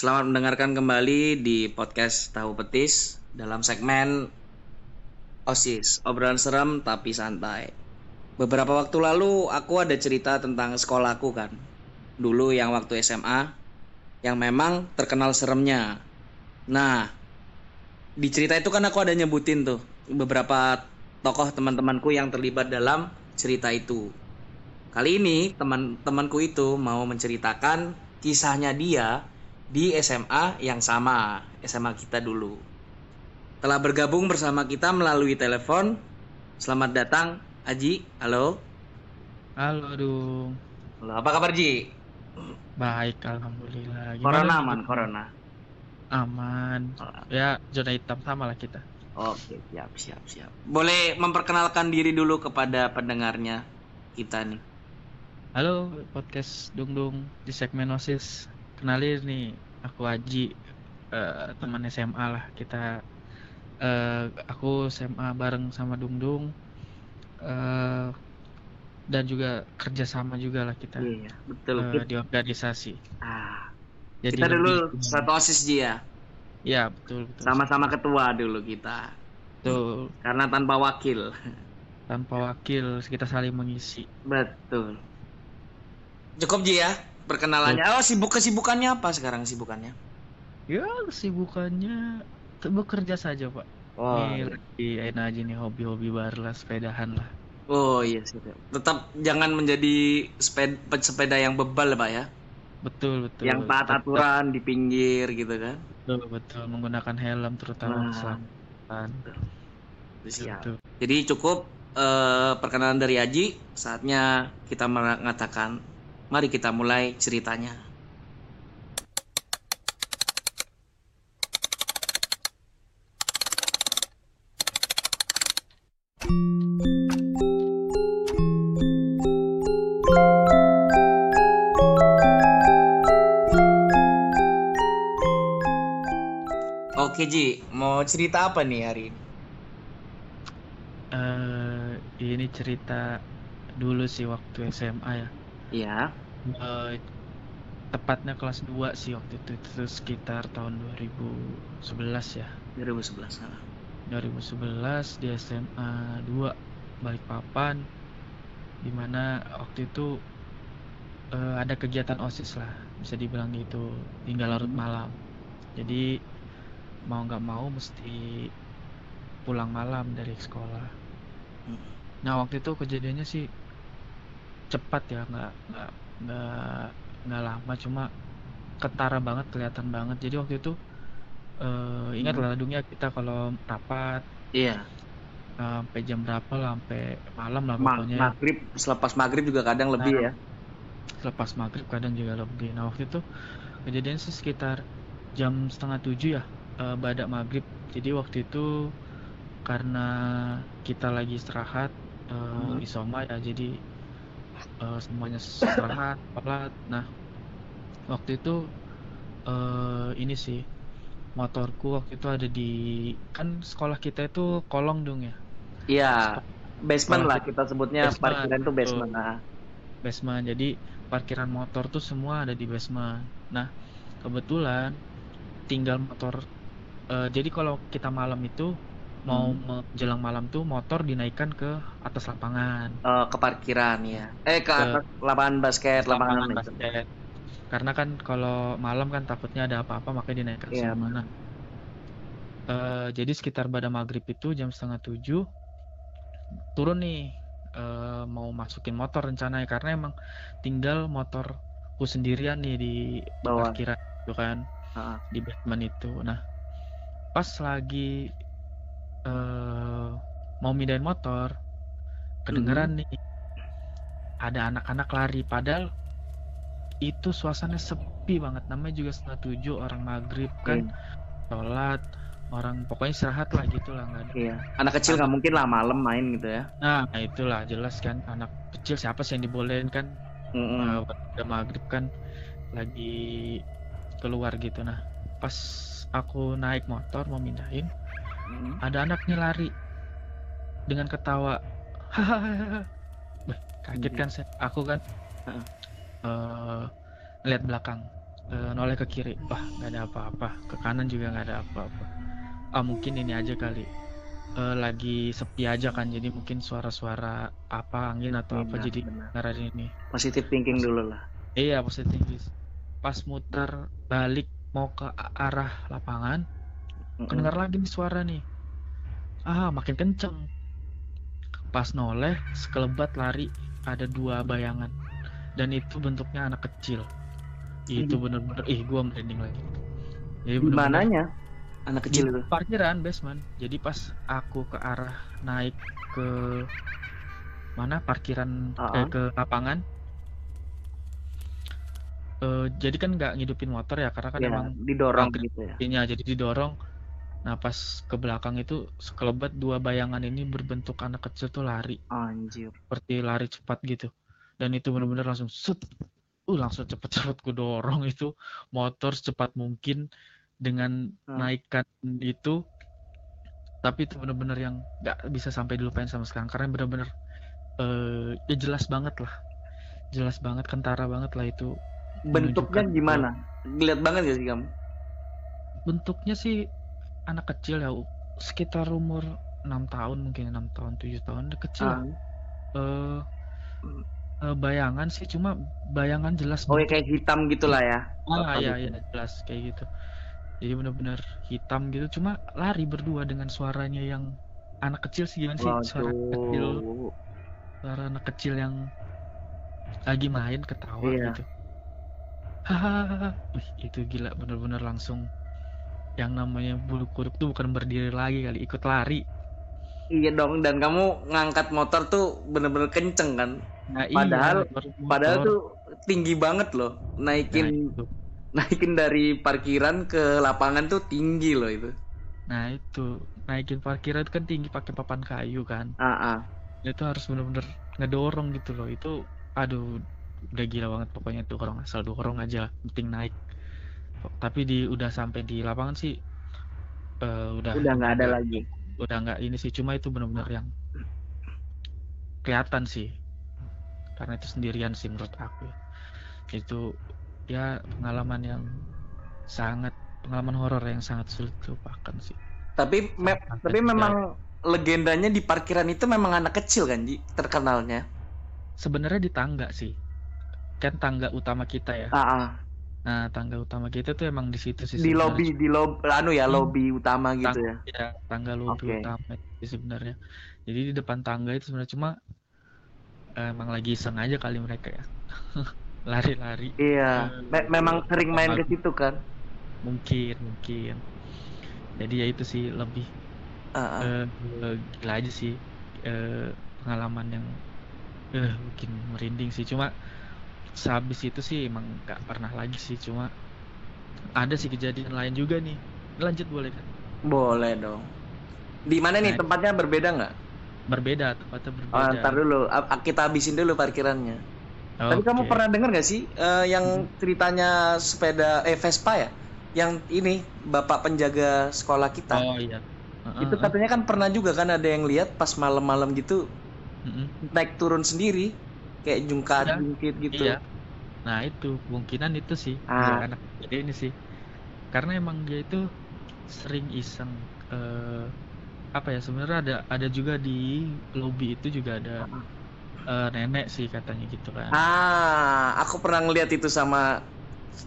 Selamat mendengarkan kembali di podcast Tahu Petis dalam segmen OSIS, obrolan serem tapi santai. Beberapa waktu lalu aku ada cerita tentang sekolahku kan. Dulu yang waktu SMA yang memang terkenal seremnya. Nah, di cerita itu kan aku ada nyebutin tuh beberapa tokoh teman-temanku yang terlibat dalam cerita itu. Kali ini teman-temanku itu mau menceritakan kisahnya dia di SMA yang sama, SMA kita dulu. Telah bergabung bersama kita melalui telepon. Selamat datang, Aji. Halo. Halo, Dung. Halo, apa kabar Ji? Baik, alhamdulillah. Corona Dung? aman, corona. Aman. Ya, zona hitam sama lah kita. Oke, siap, siap, siap. Boleh memperkenalkan diri dulu kepada pendengarnya kita nih. Halo, podcast Dung Dung di segmen OSIS. Kenalin nih, aku Aji, eh, teman SMA lah. Kita eh, aku SMA bareng sama Dung Dung. eh, dan juga kerjasama juga lah kita Iya, betul. Kita- di organisasi. ah, Jadi kita dulu lebih- satu OSIS Ji ya. Ya, betul betul. Sama-sama ketua dulu kita. Betul. Karena tanpa wakil. Tanpa wakil kita saling mengisi. Betul. Cukup Ji ya perkenalannya. Oh, sibuk kesibukannya apa sekarang sibukannya? Ya kesibukannya bekerja saja pak. Oh, Nih lagi enak aja nih hobi-hobi baru lah sepedahan lah. oh iya sih. Tetap jangan menjadi sepeda, sepeda yang bebal Pak ya. Betul betul. yang taat aturan di pinggir gitu kan. Betul betul menggunakan helm terutama Nah. keselamatan. Siap. Betul. Jadi cukup eh, perkenalan dari Aji. Saatnya kita mengatakan, mari kita mulai ceritanya. Oke Ji, mau cerita apa nih hari ini? Eh, ini cerita dulu sih waktu SMA ya. Iya. Eh, tepatnya kelas 2 sih waktu itu itu sekitar tahun 2011 ya. 2011 salah. 2011 di SMA 2 Balikpapan di mana waktu itu eh, ada kegiatan OSIS lah bisa dibilang gitu tinggal larut Hmm. malam jadi mau nggak mau mesti pulang malam dari sekolah Hmm. nah waktu itu kejadiannya sih cepat ya nggak nggak nggak lama cuma ketara banget kelihatan banget jadi waktu itu eh ingat Hmm. lah dunia kita kalau rapat Iya. sampai jam berapa lah sampai malam lah Ma- pokoknya maghrib selepas maghrib juga kadang lebih Nah. ya. selepas maghrib kadang juga lebih nah waktu itu kejadian sih sekitar jam setengah tujuh ya eh, badak maghrib jadi waktu itu karena kita lagi istirahat eh, Hmm. isoma ya jadi eh, semuanya istirahat sholat nah waktu itu eh, ini sih motorku waktu itu ada di kan sekolah kita itu kolong dong ya Iya. Basement lah kita sebutnya basement, parkiran tuh basement. Nah, basement jadi parkiran motor tuh semua ada di basement nah kebetulan tinggal motor eh, jadi kalau kita malam itu mau Hmm. menjelang malam tuh motor dinaikkan ke atas lapangan eh, ke parkiran ya. Eh ke Ke- atas lapangan basket, lapangan, lapangan basket. karena kan kalau malam kan takutnya ada apa-apa makanya dinaikkan ke mana Eh, jadi sekitar pada maghrib itu jam setengah tujuh turun nih eh, mau masukin motor rencananya karena emang tinggal motorku sendirian nih di Bawah. parkiran itu kan Heeh. di basement itu nah pas lagi eh, mau mindahin motor kedengeran nih. Ada anak-anak lari padahal itu suasananya sepi banget. Namanya juga setengah tujuh orang maghrib kan sholat orang pokoknya istirahat lah gitu lah nggak ada Iya. Anak kecil nggak mungkin lah malam main gitu ya. nah itulah jelas kan anak kecil siapa sih yang dibolehin kan? Uh, udah maghrib kan lagi keluar gitu. Nah pas aku naik motor mau mindahin Mm. ada anak nih lari dengan ketawa hahaha kaget kan saya aku kan Heeh. eh ngeliat belakang eh, noleh ke kiri wah nggak ada apa-apa ke kanan juga nggak ada apa-apa ah mungkin ini aja kali Eh, lagi sepi aja kan jadi mungkin suara-suara apa angin atau apa Benar, jadi benar. dengar ini Positive thinking dulu lah. iya positif Guys. pas muter balik mau ke arah lapangan Kedengar lagi nih suara nih ah makin kenceng pas noleh sekelebat lari ada dua bayangan dan itu bentuknya anak kecil itu bener-bener ih gua merinding lagi jadi Di bener-bener mananya? Anak kecil itu. parkiran basement jadi pas aku ke arah naik ke mana parkiran Ah, eh, ah. ke lapangan eh, jadi kan nggak ngidupin motor ya karena kan Ya, emang didorong gitu ya. Iya, jadi didorong. Nah, pas ke belakang itu sekelebat dua bayangan ini berbentuk anak kecil tuh lari, Anjir. seperti lari cepat gitu. Dan itu benar-benar langsung set, uh langsung cepet-cepet ku dorong itu motor secepat mungkin dengan Hmm. naikkan itu. Tapi itu benar-benar yang nggak bisa sampai dilupain sama sekarang karena benar-benar eh ya jelas banget lah, jelas banget, kentara banget lah itu. Bentuknya gimana? Lihat banget gak sih kamu? bentuknya sih anak kecil ya sekitar umur enam tahun mungkin enam tahun tujuh tahun kecil. Ah. Eh, eh, bayangan sih cuma bayangan jelas Oh ya kayak hitam gitulah ya. ah gitu. iya jelas kayak gitu jadi benar-benar hitam gitu cuma lari berdua dengan suaranya yang anak kecil sih gimana sih suara anak kecil suara anak kecil yang lagi main ketawa Iya. gitu hahaha itu gila bener-bener langsung yang namanya bulu kuduk tuh bukan berdiri lagi kali ikut lari Iya dong dan kamu ngangkat motor tuh bener-bener kenceng kan. nah Padahal- iya Padahal tuh tinggi banget loh. nah, Naikin itu. naikin dari parkiran ke lapangan tuh tinggi loh itu. nah itu naikin parkiran itu kan tinggi pakai papan kayu kan Ah, ah. itu harus bener-bener ngedorong gitu loh itu aduh udah gila banget pokoknya tuh orang asal dorong aja penting naik tapi di udah sampai di lapangan sih eh, udah Udah nggak ada lagi. udah nggak ini sih cuma itu benar-benar yang kelihatan sih karena itu sendirian sih menurut aku ya. itu ya pengalaman yang sangat pengalaman horor yang sangat sulit dilupakan sih Tapi me- tapi tiga- memang legendanya di parkiran itu memang anak kecil kan Ji terkenalnya. sebenarnya di tangga sih kan tangga utama kita ya Ah, ah. Nah tangga utama kita tuh emang di situ sih Di lobby di lob anu ya Hmm. lobby utama gitu Tang- ya. ya tangga lobby Oke. utama itu sebenarnya jadi di depan tangga itu sebenarnya cuma eh, emang lagi iseng aja kali mereka ya lari-lari Iya. Me- memang sering main ke situ kan. mungkin mungkin jadi ya itu sih lebih ah. eh, eh, gila aja sih eh, pengalaman yang eh bikin merinding sih cuma sehabis itu sih emang nggak pernah lagi sih cuma ada sih kejadian lain juga nih lanjut boleh kan Boleh dong. Di mana nih Nah, tempatnya berbeda nggak? berbeda tempatnya Oh, berbeda ntar dulu, kita habisin dulu parkirannya. Tapi kamu pernah dengar nggak sih eh, yang Hmm. ceritanya sepeda eh Vespa ya? Yang ini bapak penjaga sekolah kita. oh iya Itu katanya kan pernah juga kan ada yang lihat pas malam-malam gitu Mm-mm. naik turun sendiri kayak jungkat Iya. jungkit gitu. Iya. Nah itu kemungkinan itu sih Ah. ya, anak jadi ini sih karena emang dia itu sering iseng eh, apa ya sebenarnya ada ada juga di lobby itu juga ada eh, nenek sih katanya gitu kan. Ah, aku pernah ngeliat itu sama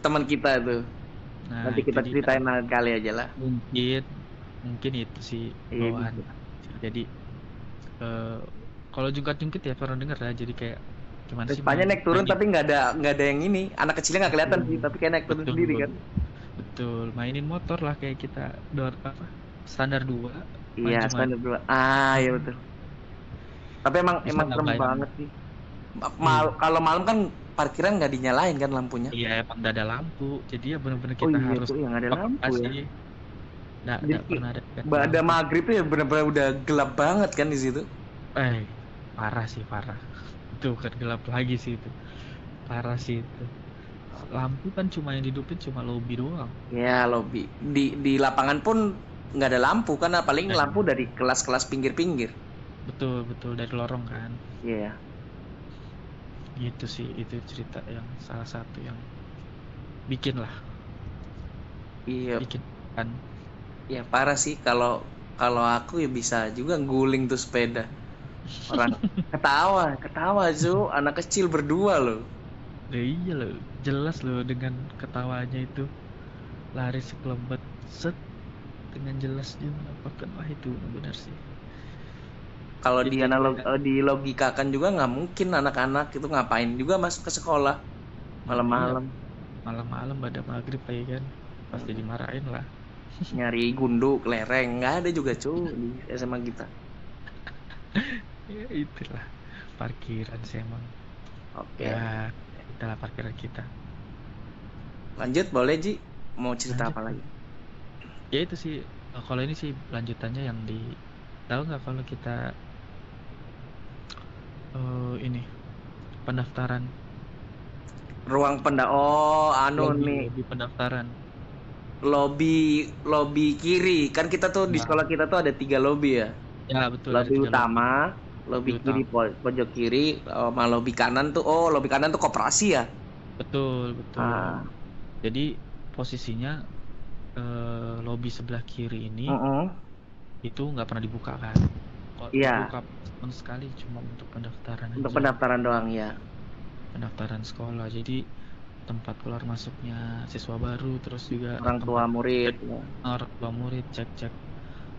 teman kita tuh. Nah Nanti itu kita ceritain lain kali aja lah. mungkin mungkin itu sih Iya, bawaan. bisa. Jadi eh, kalau jungkat-jungkit ya pernah denger ya jadi kayak gimana sih? Main- naik turun mainin- tapi nggak ada nggak ada yang ini. Anak kecilnya nggak kelihatan Betul. sih, tapi kayak naik turun Betul. sendiri kan. Betul, mainin motor lah kayak kita dor apa standar dua Iya, standar dua. Ah, iya betul. Tapi emang Bisa emang serem banget sih. Ma- mal- kalau malam kan parkiran nggak dinyalain kan lampunya. Iya emang nggak ada lampu, jadi ya bener-bener Oh kita iya harus yang ada lampu ya. Nggak, nggak pernah ada. Ada maghrib tuh ya bener-bener udah gelap banget kan di situ. Eh, parah sih parah. Itu kan gelap lagi sih itu. Parah sih itu. Lampu kan cuma yang dihidupin cuma lobby doang. Ya lobby di di lapangan pun nggak ada lampu karena paling Eh. lampu dari kelas-kelas pinggir-pinggir. Betul betul dari lorong kan. Iya. Gitu sih itu cerita yang salah satu yang bikin lah iya bikin kan ya parah sih kalau kalau aku ya bisa juga guling tuh sepeda orang ketawa ketawa Zu. Anak kecil berdua loh. Ya iya loh, jelas loh dengan ketawanya itu. Lari sekelebat set. Dengan jelas dia melaporkan wah itu benar sih. kalau di analog eh, di logikakan juga nggak mungkin anak-anak itu ngapain juga masuk ke sekolah. Malam-malam. Malam-malam pada maghrib ya kan. Pasti dimarahin lah. nyari gundu lereng. Nggak ada juga cu di SMA kita Ya itulah parkiran sih emang. oke. Ya itulah parkiran kita. lanjut boleh Ji? Mau cerita Lanjut. apa lagi? Ya itu sih. Kalau ini sih lanjutannya yang di tahu nggak kalau kita eh ini pendaftaran? Ruang penda oh anu lobby, nih. lobby pendaftaran. Lobby lobby kiri. Kan kita tuh di Nah. sekolah kita tuh ada tiga lobby ya? Ya betul lobby utama lobby Lobby kiri po- pojok kiri sama lobby kanan tuh oh lobby kanan tuh koperasi ya betul betul ah jadi posisinya eh, lobby sebelah kiri ini mm-mm. itu nggak pernah dibuka kan Kok Iya. dibuka pun sekali cuma untuk pendaftaran untuk aja. pendaftaran doang ya pendaftaran sekolah jadi tempat keluar masuknya siswa baru terus juga orang tua murid ya. orang tua murid cek cek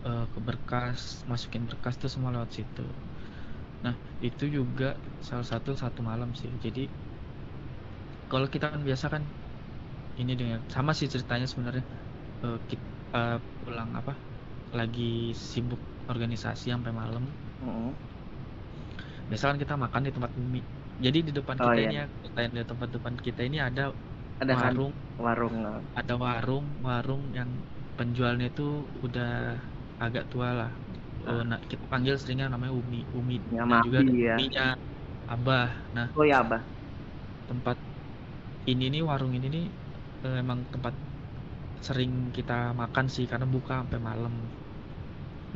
eh, ke berkas masukin berkas itu semua lewat situ nah itu juga salah satu satu malam sih. Jadi kalau kita kan biasa kan ini dengan sama sih ceritanya sebenarnya. Eh, kita pulang apa lagi sibuk organisasi sampai malam. Mm-mm. biasa kan kita makan di tempat mie jadi di depan Oh, kita iya. ini ya di tempat depan kita ini ada ada kan? warung. Warung eh, ada warung warung yang penjualnya itu udah agak tua lah Eh, nah kita panggil seringnya namanya Umi Umi. Ya, dan juga ya. Uminya Abah. Nah oh ya abah. tempat ini nih warung ini nih eh, emang tempat sering kita makan sih karena buka sampai malam.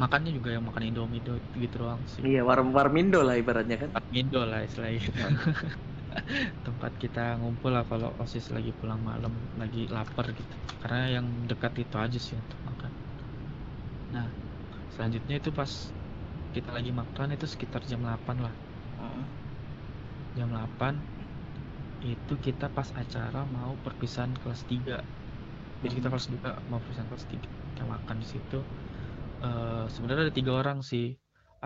Makannya juga yang makan Indomie do- gitu doang sih. Iya warung warmindo lah ibaratnya kan. Tempat Indo lah istilahnya. Tempat kita ngumpul lah kalau osis lagi pulang malam lagi lapar gitu. Karena yang dekat itu aja sih untuk makan. Nah selanjutnya itu pas kita lagi makan itu sekitar jam 8 lah. Mm. jam 8 itu kita pas acara mau perpisahan kelas 3 jadi kita Mhm. kelas 2 mau perpisahan kelas 3 kita makan di situ. Eh sebenarnya ada tiga orang sih.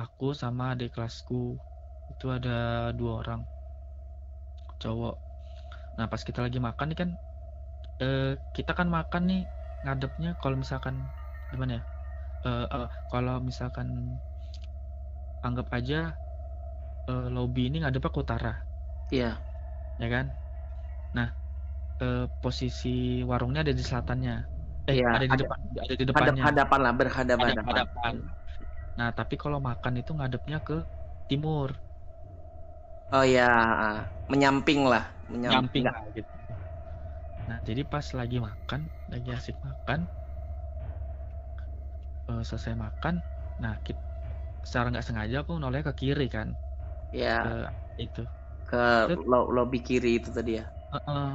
Aku sama adik kelasku. Itu ada dua orang cowok. Nah pas kita lagi makan nih kan eh kita kan makan nih ngadepnya kalau misalkan gimana ya Eh eh, kalau misalkan anggap aja eh, lobby ini ngadepnya ke utara. Iya. Ya kan? Nah eh, posisi warungnya ada di selatannya. Eh Iya, ada di ada- depan ada di depannya. hadapan lah berhadapan. Hadap- hadapan. nah tapi kalau makan itu ngadepnya ke timur. Oh ya menyamping lah menyamping. Nyamping lah gitu. Nah jadi pas lagi makan lagi asik makan eh, selesai makan nah kita secara nggak sengaja aku noleh ke kiri kan ya ke itu ke lo- lobby kiri itu tadi ya Heeh.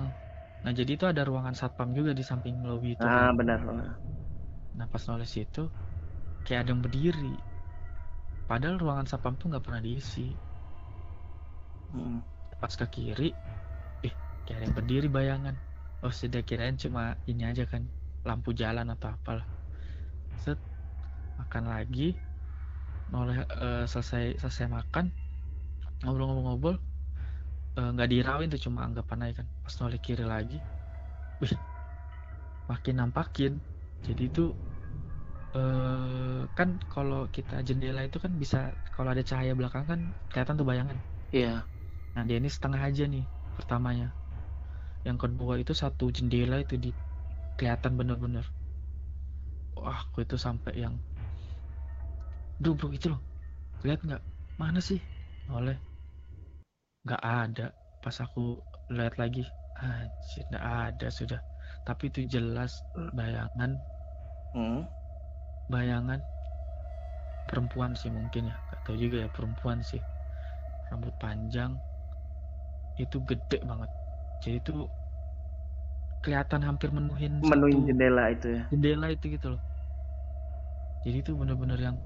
nah jadi itu ada ruangan satpam juga di samping lobby itu ah kan. benar Nah pas noleh situ kayak ada yang berdiri. Padahal ruangan sapam tuh nggak pernah diisi. Mm. Pas ke kiri, eh kayak ada yang berdiri bayangan. Oh sudah kirain cuma ini aja kan lampu jalan atau apalah. Set makan lagi, noleh eh, selesai selesai makan ngobrol-ngobrol eh, nggak dirawin tuh cuma anggapan aja kan. Pas noleh kiri lagi, wih makin nampakin. Jadi itu eh kan kalau kita jendela itu kan bisa kalau ada cahaya belakang kan kelihatan tuh bayangan. iya Nah dia ini setengah aja nih pertamanya. Yang kedua itu satu jendela itu di kelihatan bener-bener. Wah, aku itu sampai yang, duh bro itu loh, lihat nggak? Mana sih? Oleh, nggak ada. Pas aku lihat lagi, anjir nggak ada sudah. Tapi itu jelas bayangan Mm. bayangan perempuan sih mungkin ya gak tahu juga ya perempuan sih rambut panjang itu gede banget jadi itu kelihatan hampir menuhin menuhin jendela itu ya jendela itu gitu loh jadi itu bener-bener yang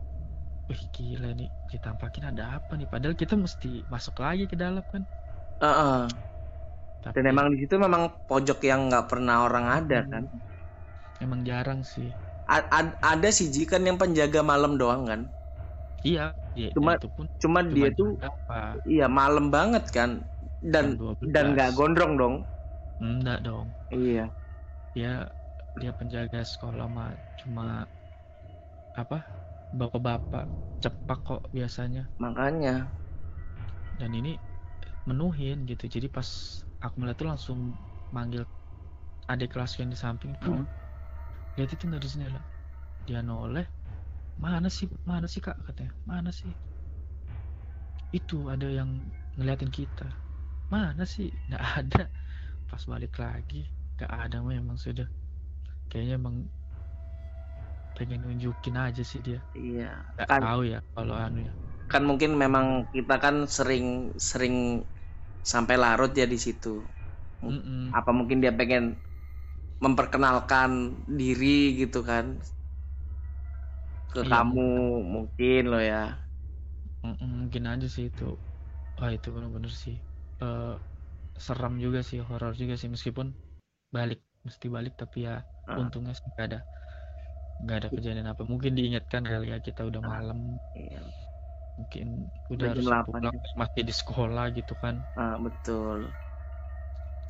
wih gila nih. Ditampakin ada apa nih? Padahal kita mesti masuk lagi ke dalam kan? Heeh. tapi dan emang di situ memang pojok yang nggak pernah orang ada kan? Emang jarang sih. A- ad- ada sih Ji, kan yang penjaga malam doang kan? Iya iya Cuma- itu pun cuma cuma dia tuh apa? iya malam banget kan? Dan dan nggak gondrong dong. Enggak dong. Iya. Dia dia penjaga sekolah mah cuma apa bapak-bapak cepak kok biasanya. Makanya. Dan ini menuhin gitu. Jadi pas aku melihat tuh langsung manggil adik kelas yang di samping tuh Hmm. lihat itu nggak di jendela dia noleh. Mana sih mana sih kak? katanya. Mana sih? Itu ada yang ngeliatin kita. Mana sih? Nggak ada. Pas balik lagi nggak ada memang sudah. Kayaknya emang pengen nunjukin aja sih dia. Iya. Nggak kan tahu ya kalau anu ya. Kan mungkin memang kita kan sering sering sampai larut ya di situ. Mm-mm. apa mungkin dia pengen memperkenalkan diri gitu kan? Ke Iya, kamu mungkin lo ya. Mm-mm, mungkin aja sih itu. Wah itu bener-bener sih. Eh, seram juga sih horor juga sih. Meskipun balik mesti balik tapi ya Ah. untungnya sih ada nggak ada kejadian apa mungkin diingatkan kali ya kita udah Ah. malam Iya. mungkin Udah harus jam 8 pulang masih di sekolah gitu kan Ah, betul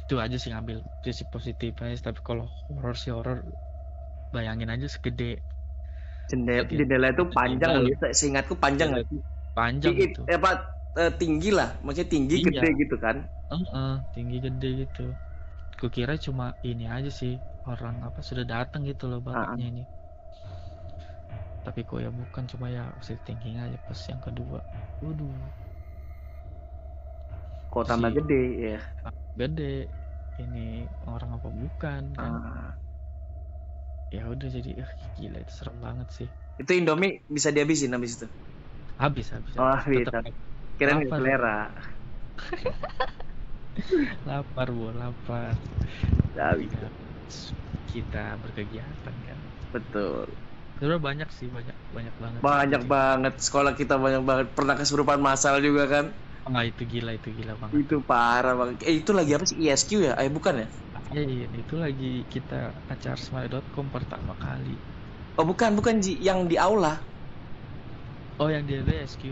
itu aja sih ngambil sisi positifnya tapi kalau horor sih horor bayangin aja segede jendela jendela itu panjang. Se- seingatku panjang nggak sih panjang gitu eh, apa eh, tinggi lah maksudnya tinggi Iya. gede gitu kan Heeh, tinggi gede gitu. Kukira cuma ini aja sih orang apa sudah datang gitu loh bapaknya ini. Tapi kok ya bukan cuma ya positive thinking aja pas yang kedua. Waduh, kok tambah Si- gede ya gede. Ini orang apa bukan kan? Ah. Ya udah jadi eh, gila itu serem banget sih. itu Indomie bisa dihabisin habis itu Habis habis. Oh, habis. kira nggak Lapar. selera lapar bu, lapar. Ya, kita berkegiatan kan. betul Sebenarnya banyak sih banyak banyak banget. banyak banget. Sekolah kita banyak banget. Pernah kesurupan masal juga kan? Nah, itu gila itu gila banget. itu parah banget. Eh itu lagi apa sih? ISQ ya? Eh bukan ya? Iya, iya, itu lagi kita acara smile.com pertama kali. oh bukan bukan Ji. Yang di aula. Oh, yang di BSQ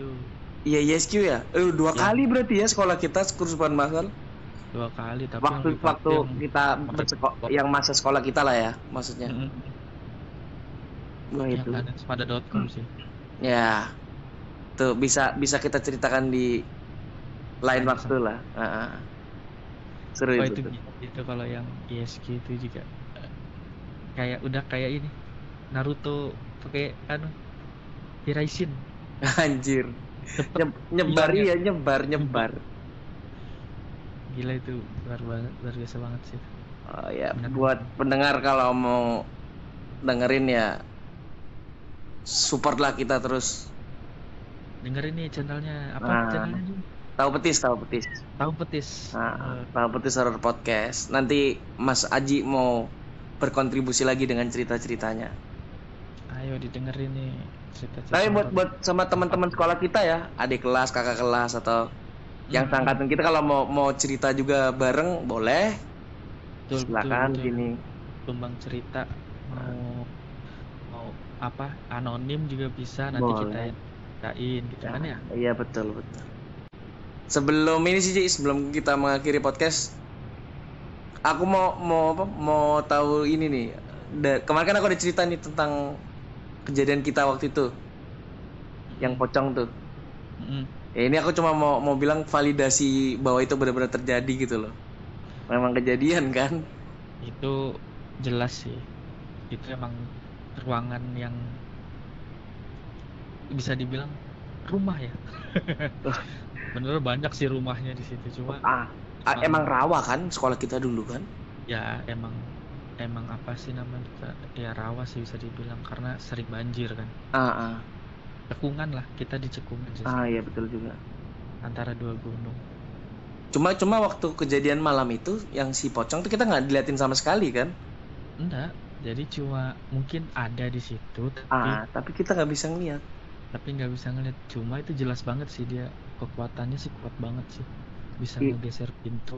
iya ISQ ya? Eh dua Ya. kali berarti ya sekolah kita kesurupan masal dua kali, tapi waktu yang waktu yang- kita yang masa sekolah kita lah ya maksudnya yang itu ada pada.com sih. ya. Tuh bisa bisa kita ceritakan di lain waktu lah. Ah, ah. seru Oh, itu, itu kalau yang ISQ itu juga eh, kayak udah kayak ini Naruto pakai anu Hiraisin anjir. Nye- nyebar ya. nyebar nyebar. Gila itu luar banget luar biasa banget sih. Oh ya Benar. buat pendengar kalau mau dengerin ya support lah kita terus. Dengerin nih channelnya. Apa Nah. channelnya Jun? tahu petis tahu petis. Tahu petis. Nah, Eh, tahu petis horror podcast. Nanti Mas Aji mau berkontribusi lagi dengan cerita ceritanya ayo didengerin nih cerita-cerita tapi buat buat sama teman-teman sekolah kita ya adik kelas kakak kelas atau yang Hmm. seangkatan kita kalau mau mau cerita juga bareng boleh. Betul, silakan betul, betul. sini. Tumbang cerita. Mau mau apa anonim juga bisa nanti Boleh. kita ceritain gitu kan ya Iya betul betul. Sebelum ini sih Ji, sebelum kita mengakhiri podcast, aku mau mau apa? Mau tahu ini nih. Da- kemarin kan aku ada cerita nih tentang kejadian kita waktu itu, yang pocong tuh. Mm-mm. Ya ini aku cuma mau mau bilang validasi bahwa itu benar-benar terjadi gitu loh. Memang kejadian kan? itu jelas sih itu emang ruangan yang bisa dibilang rumah ya bener banyak sih rumahnya di situ cuma Ah, ah, emang rawa kan sekolah kita dulu kan? ya emang emang apa sih namanya ya rawa sih bisa dibilang karena sering banjir kan Ah, ah, cekungan lah kita di cekungan sih ah iya betul juga. antara dua gunung Cuma cuma waktu kejadian malam itu yang si pocong tuh kita nggak diliatin sama sekali kan? enggak jadi cuma mungkin ada di situ tapi Ah, tapi kita nggak bisa ngeliat. tapi nggak bisa ngeliat. Cuma itu jelas banget sih dia kekuatannya sih kuat banget sih. Bisa I- ngegeser pintu.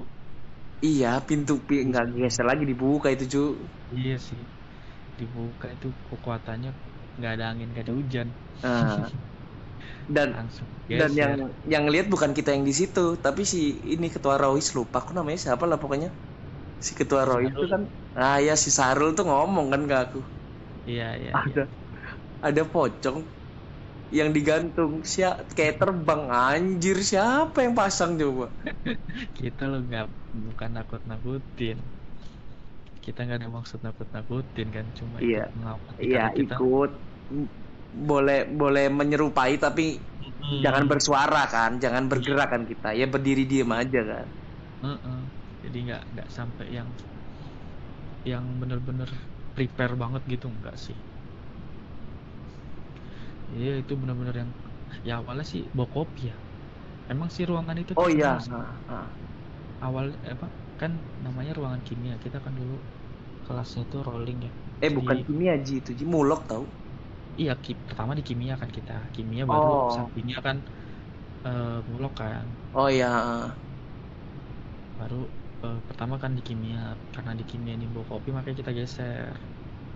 Iya, pintu pi nggak geser lagi dibuka itu cu. iya sih. Dibuka itu kekuatannya nggak ada angin nggak ada hujan. Nah, dan langsung dan yang yang lihat bukan kita yang di situ, tapi si ini ketua Rois lupa. Aku namanya siapa lah pokoknya. Si ketua Rois itu kan, ah ya si Sarul tuh ngomong kan ke aku. iya iya iya. Ada ada pocong yang digantung. Siap kayak terbang. Anjir siapa yang pasang coba? Kita lo nggak bukan nakut nakutin kita nggak ada maksud nakut nakutin kan cuma Iya. ikut iya kita. ikut. Boleh boleh menyerupai tapi Mm, jangan bersuara kan jangan bergerak kan kita. Ya berdiri diem aja kan. Heeh. Jadi nggak nggak sampai yang yang bener-bener prepare banget gitu enggak sih iya itu bener-bener yang ya awalnya sih bawa kopi ya emang sih ruangan itu oh iya sih. Ah, ah. awal apa kan namanya ruangan kimia kita kan dulu kelasnya itu rolling ya eh bukan Di- kimia ji itu ji mulok tau iya ki- pertama di kimia kan kita kimia Oh. baru sampingnya kan eh bulog kan oh iya ah. baru eh, pertama kan di kimia karena di kimia ini bawa kopi makanya kita geser.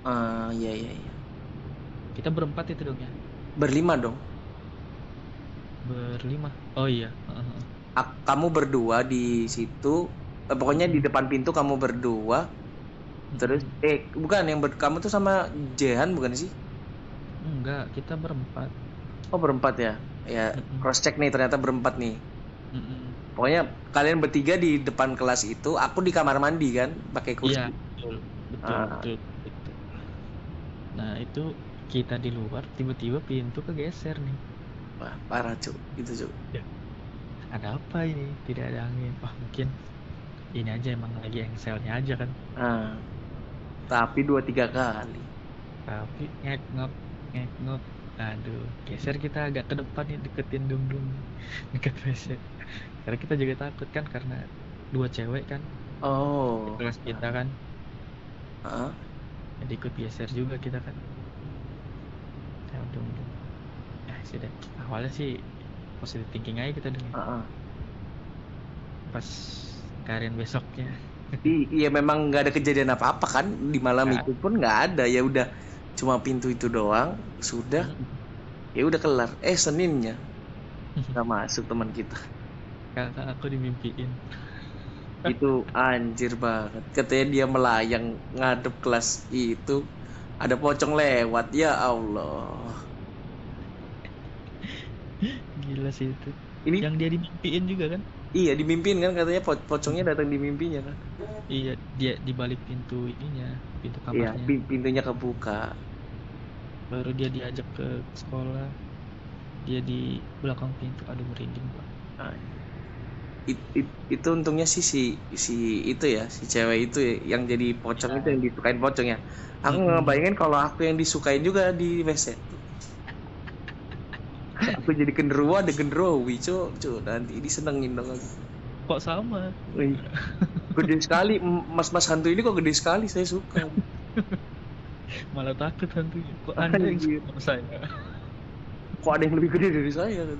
Ah, iya iya iya. Kita berempat itu dong ya? Berlima dong. Berlima? Oh iya. Heeh. Ak- kamu berdua di situ eh, pokoknya di depan pintu kamu berdua terus eh bukan yang ber- kamu tuh sama Jehan bukan sih? Enggak kita berempat. Oh berempat ya? Ya Mm-mm. cross check nih ternyata berempat nih. Mm-mm. Pokoknya kalian bertiga di depan kelas itu aku di kamar mandi kan pakai kursi. Iya betul betul Ah. betul betul. Nah itu kita di luar tiba-tiba pintu kegeser nih. Wah parah cu itu cu ada apa ini? Tidak ada angin. Wah mungkin ini aja emang lagi engselnya aja kan. Ah. Tapi dua tiga kali. Tapi ngek ngek ngok aduh geser kita agak ke depan nih deketin dung dung deket WC karena kita juga takut kan karena dua cewek kan. Di oh kelas kita kan. Ah jadi ikut geser juga kita kan. Ya dung dung ya sudah. Awalnya sih positive thinking aja kita dulu ah, ah. pas kalian besoknya. I- iya memang nggak ada kejadian apa apa kan. Di malam itu pun nggak ada. Ya udah cuma pintu itu doang sudah ya udah kelar. Eh seninnya. Nggak masuk teman kita. Kakak aku dimimpiin. Itu anjir banget. Katanya dia melayang ngadep kelas itu ada pocong lewat. Ya Allah. Gila sih itu. Ini yang dia dimimpiin juga kan? Iya dimimpin kan? Katanya po- pocongnya datang di mimpinya kan? Iya dia di balik pintu ininya pintu iya kamarnya. pi- pintunya kebuka baru dia diajak ke sekolah. Dia di belakang pintu aduh merinding gua It- it- itu untungnya sih si si itu ya si cewek itu ya, yang jadi pocong Iya. itu yang disukain pocong ya. Aku Mm-mm. nggak bayangin kalau aku yang disukain juga di WC aku jadi genderuwo ada genderuwi cuk cuk. Nanti disenengin dong aku. Kok sama? Gede sekali M- mas-mas hantu ini kok gede sekali saya suka malah takut hantunya kok anda yang suka sama saya? Kok ada yang lebih gede dari saya?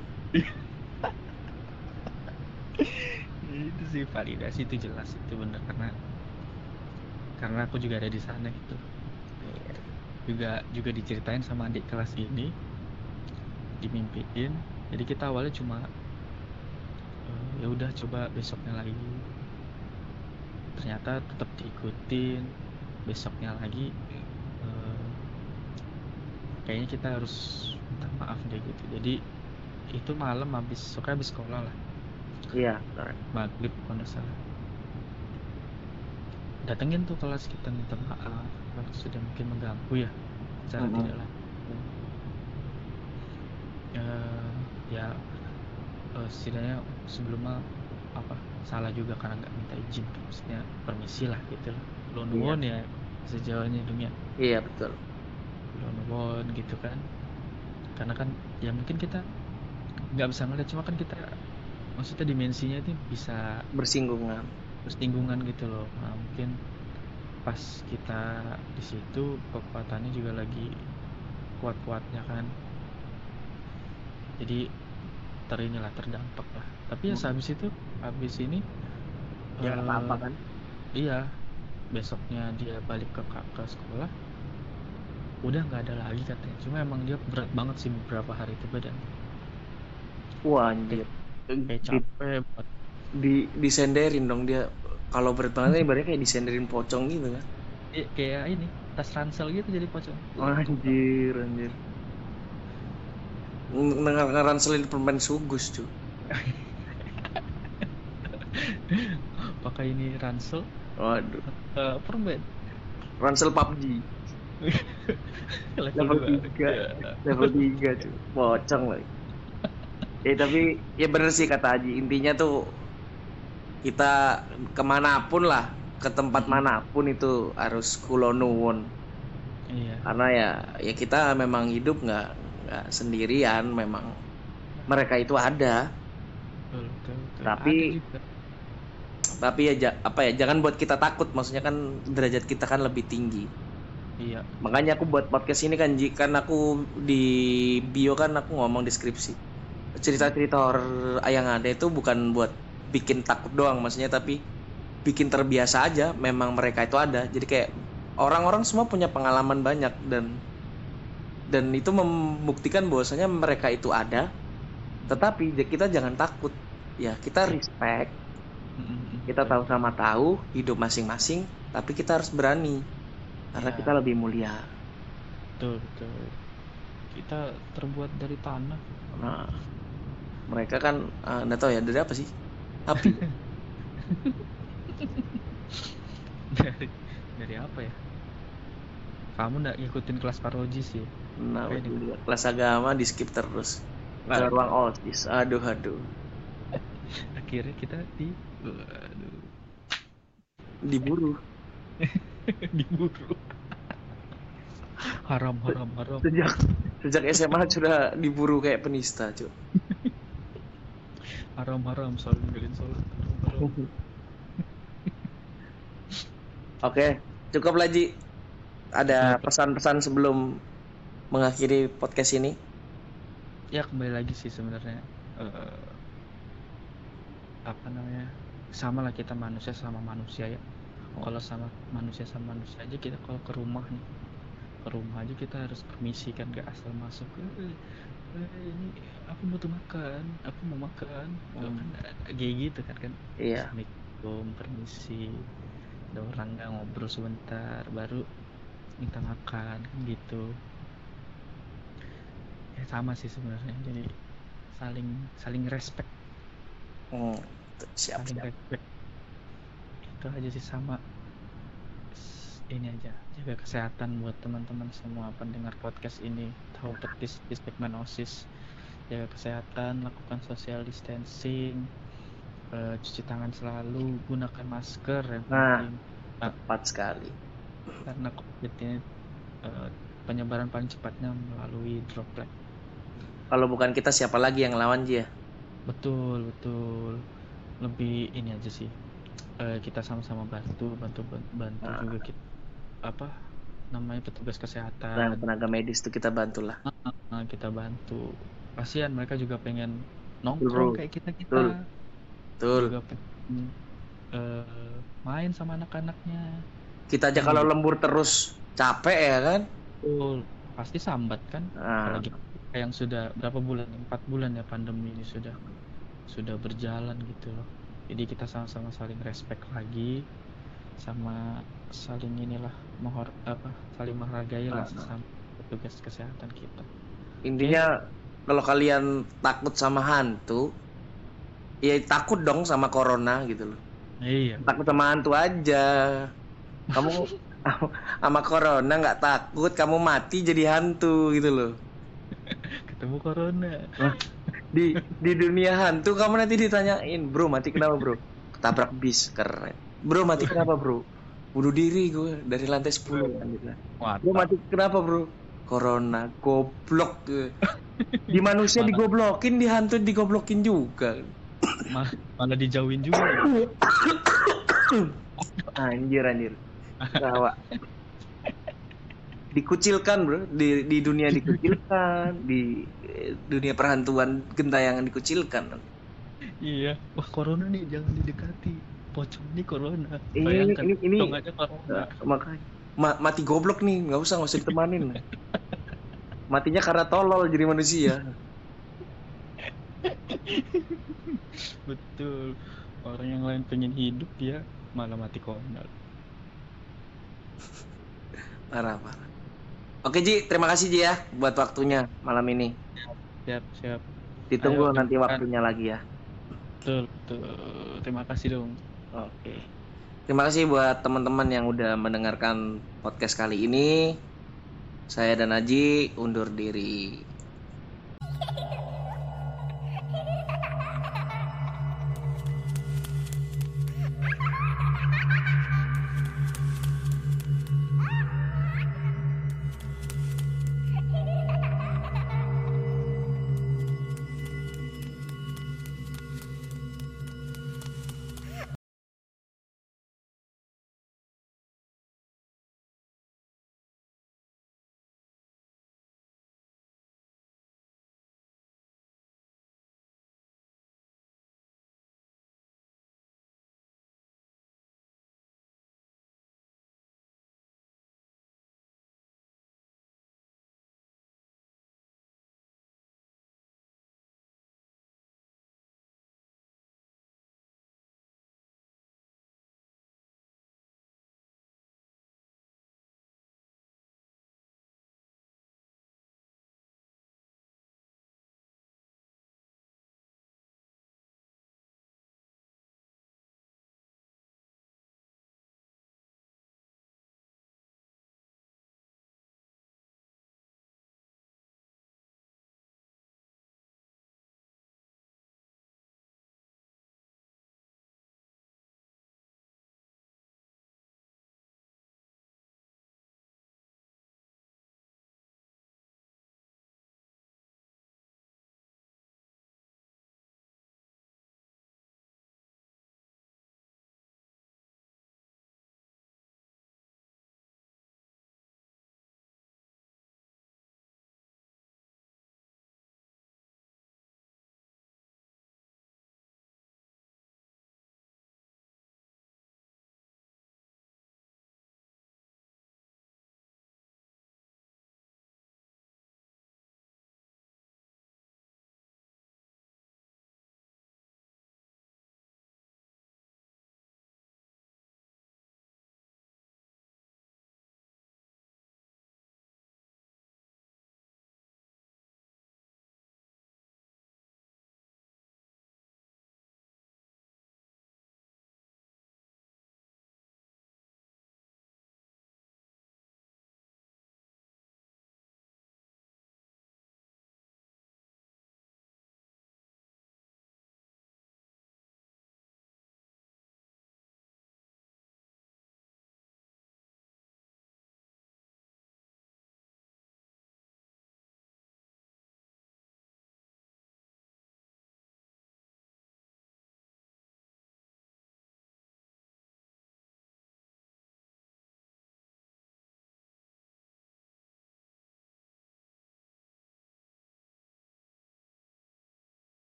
Itu sih validasi itu jelas itu benar karena karena aku juga ada di sana gitu juga juga diceritain sama adik kelas ini. Dimimpiin jadi kita awalnya cuma eh, ya udah coba besoknya lagi. Ternyata tetap diikutin. Besoknya lagi kayaknya kita harus minta maaf deh gitu. Jadi itu malam habis suka habis sekolah lah. Iya maghrib kalau nggak salah. Datengin tuh kelas kita minta maaf. Kalau sudah mungkin mengganggu ya secara Mhm. tidak langsung Eh, ya eh, setidaknya sebelumnya apa salah juga karena nggak minta izin. Maksudnya permisi lah gitu. Lah lo Iya. nuwun ya sejauhnya dunia. Iya betul nuwun gitu kan. Karena kan ya mungkin kita nggak bisa ngeliat cuma kan kita maksudnya dimensinya itu bisa bersinggungan. bersinggungan gitu loh. Nah, mungkin pas kita di situ kekuatannya juga lagi kuat-kuatnya kan. Jadi ter inilah terdampak lah. Tapi ya Hmm. sehabis itu habis ini ya eh, apa-apa kan? iya besoknya dia balik ke ke sekolah udah nggak ada lagi katanya. Cuma emang dia berat banget sih beberapa hari itu badan. Wah anjir. Kayak capek buat di disenderin dong dia. Kalau berat banget ibaratnya kayak disenderin pocong gitu kan. Iya, kayak ini tas ransel gitu jadi pocong. Anjir anjir. Ng- nge- ngeranselin permen sugus cuy pakai ini ransel. Waduh. Eh, permen ransel PUBG level dua. tiga. Level 3 cuy. Pocong lagi eh tapi ya bener sih kata Haji. Intinya tuh kita ke mana pun lah ke tempat Mm-mm. mana pun itu harus kulonuwun iya. Karena ya ya kita memang hidup nggak nggak sendirian memang mereka itu ada. Betul, betul, betul. Tapi- Ada tapi ya apa ya jangan buat kita takut. Maksudnya kan derajat kita kan lebih tinggi iya. Makanya aku buat podcast ini kan kan aku di bio kan aku ngomong deskripsi. Cerita-cerita horor yang ada itu bukan buat bikin takut doang maksudnya tapi bikin terbiasa aja. Memang mereka itu ada. Jadi kayak orang-orang semua punya pengalaman banyak dan dan itu membuktikan bahwasanya mereka itu ada. Tetapi kita jangan takut. Ya kita respect. Kita tahu sama tahu hidup masing-masing tapi kita harus berani karena Ya. kita lebih mulia betul betul kita terbuat dari tanah Nah, mereka kan eh, nggak tahu ya dari apa sih? Api. dari dari apa ya kamu nggak ngikutin kelas paroji sih Nah, dulu kelas agama di skip terus. Ke Waduh. ruang osis. Aduh, aduh. akhirnya kita di waduh, Diburu. diburu. Haram haram haram. Sejak sejak SMA sudah diburu kayak penista, cuy. haram haram selalu ninggalin sholat haram haram. Oke, cukup lagi. Ada pesan-pesan sebelum mengakhiri podcast ini? ya kembali lagi sih sebenarnya. Eh, apa namanya? Sama lah kita manusia sama manusia ya kalau sama manusia sama manusia aja kita kalau ke rumah nih ke rumah aja kita harus permisi kan gak asal masuk. Eh, eh, ini aku butuh makan aku mau makan. Hmm. kan kayak gitu kan kan? Iya. Assalamualaikum permisi. Ada orang nggak ngobrol sebentar baru minta makan kan gitu. Ya sama sih sebenarnya. Jadi saling saling respect. Hmm, siap, saling siap. respect itu aja sih sama ini aja jaga kesehatan buat teman-teman semua pendengar podcast ini tahu petis di segmen osis jaga kesehatan lakukan social distancing eh, cuci tangan selalu gunakan masker yang Nah. penting Tepat sekali. karena covid ini eh, penyebaran paling cepatnya melalui droplet Kalau bukan kita siapa lagi yang lawan dia? betul betul lebih ini aja sih Eh, kita sama-sama bantu bantu bantu Ah. juga kita apa namanya petugas Nah, kesehatan tenaga medis itu kita bantulah. Ah, kita bantu kasihan mereka juga pengen Betul. nongkrong kayak kita kita Betul. Betul. juga pengen eh, main sama anak-anaknya Kita aja kalau lembur terus capek ya kan? betul pasti sambat kan Nah, apalagi yang sudah berapa bulan empat bulan ya pandemi ini sudah sudah berjalan gitu loh jadi kita sama-sama saling respect lagi sama saling inilah menghor apa saling menghargai lah Ah. sesama petugas kesehatan kita intinya kalau kalian takut sama hantu, ya takut dong sama corona gitu loh. iya Takut sama hantu aja. Kamu sama corona nggak takut, kamu mati jadi hantu gitu loh. ketemu corona Di di dunia hantu kamu nanti ditanyain, bro mati kenapa bro? Ketabrak bis keren. Bro mati kenapa bro? Bunuh diri gue dari lantai 10 kan gitu. Bro mati kenapa bro? Corona, goblok. Di manusia digoblokin, di hantu digoblokin juga. malah, malah dijauhin juga anjir anjir Gawat. Dikucilkan bro. Di di dunia dikucilkan di eh, dunia perhantuan gentayangan dikucilkan. Iya. Wah corona nih jangan didekati. Pocong nih corona. Ini- bayangkan ini- ini- corona makanya Ma- mati goblok nih. Nggak usah nggak usah ditemanin. Matinya karena tolol jadi manusia. Betul. Orang yang lain pengen hidup dia malah mati corona. Parah parah oke Ji. Terima kasih Ji ya buat waktunya malam ini. Siap siap. Ditunggu Ayo, nanti waktunya lagi ya. Betul betul. Terima kasih dong. Oke. Terima kasih buat teman-teman yang udah mendengarkan podcast kali ini. Saya dan Aji undur diri.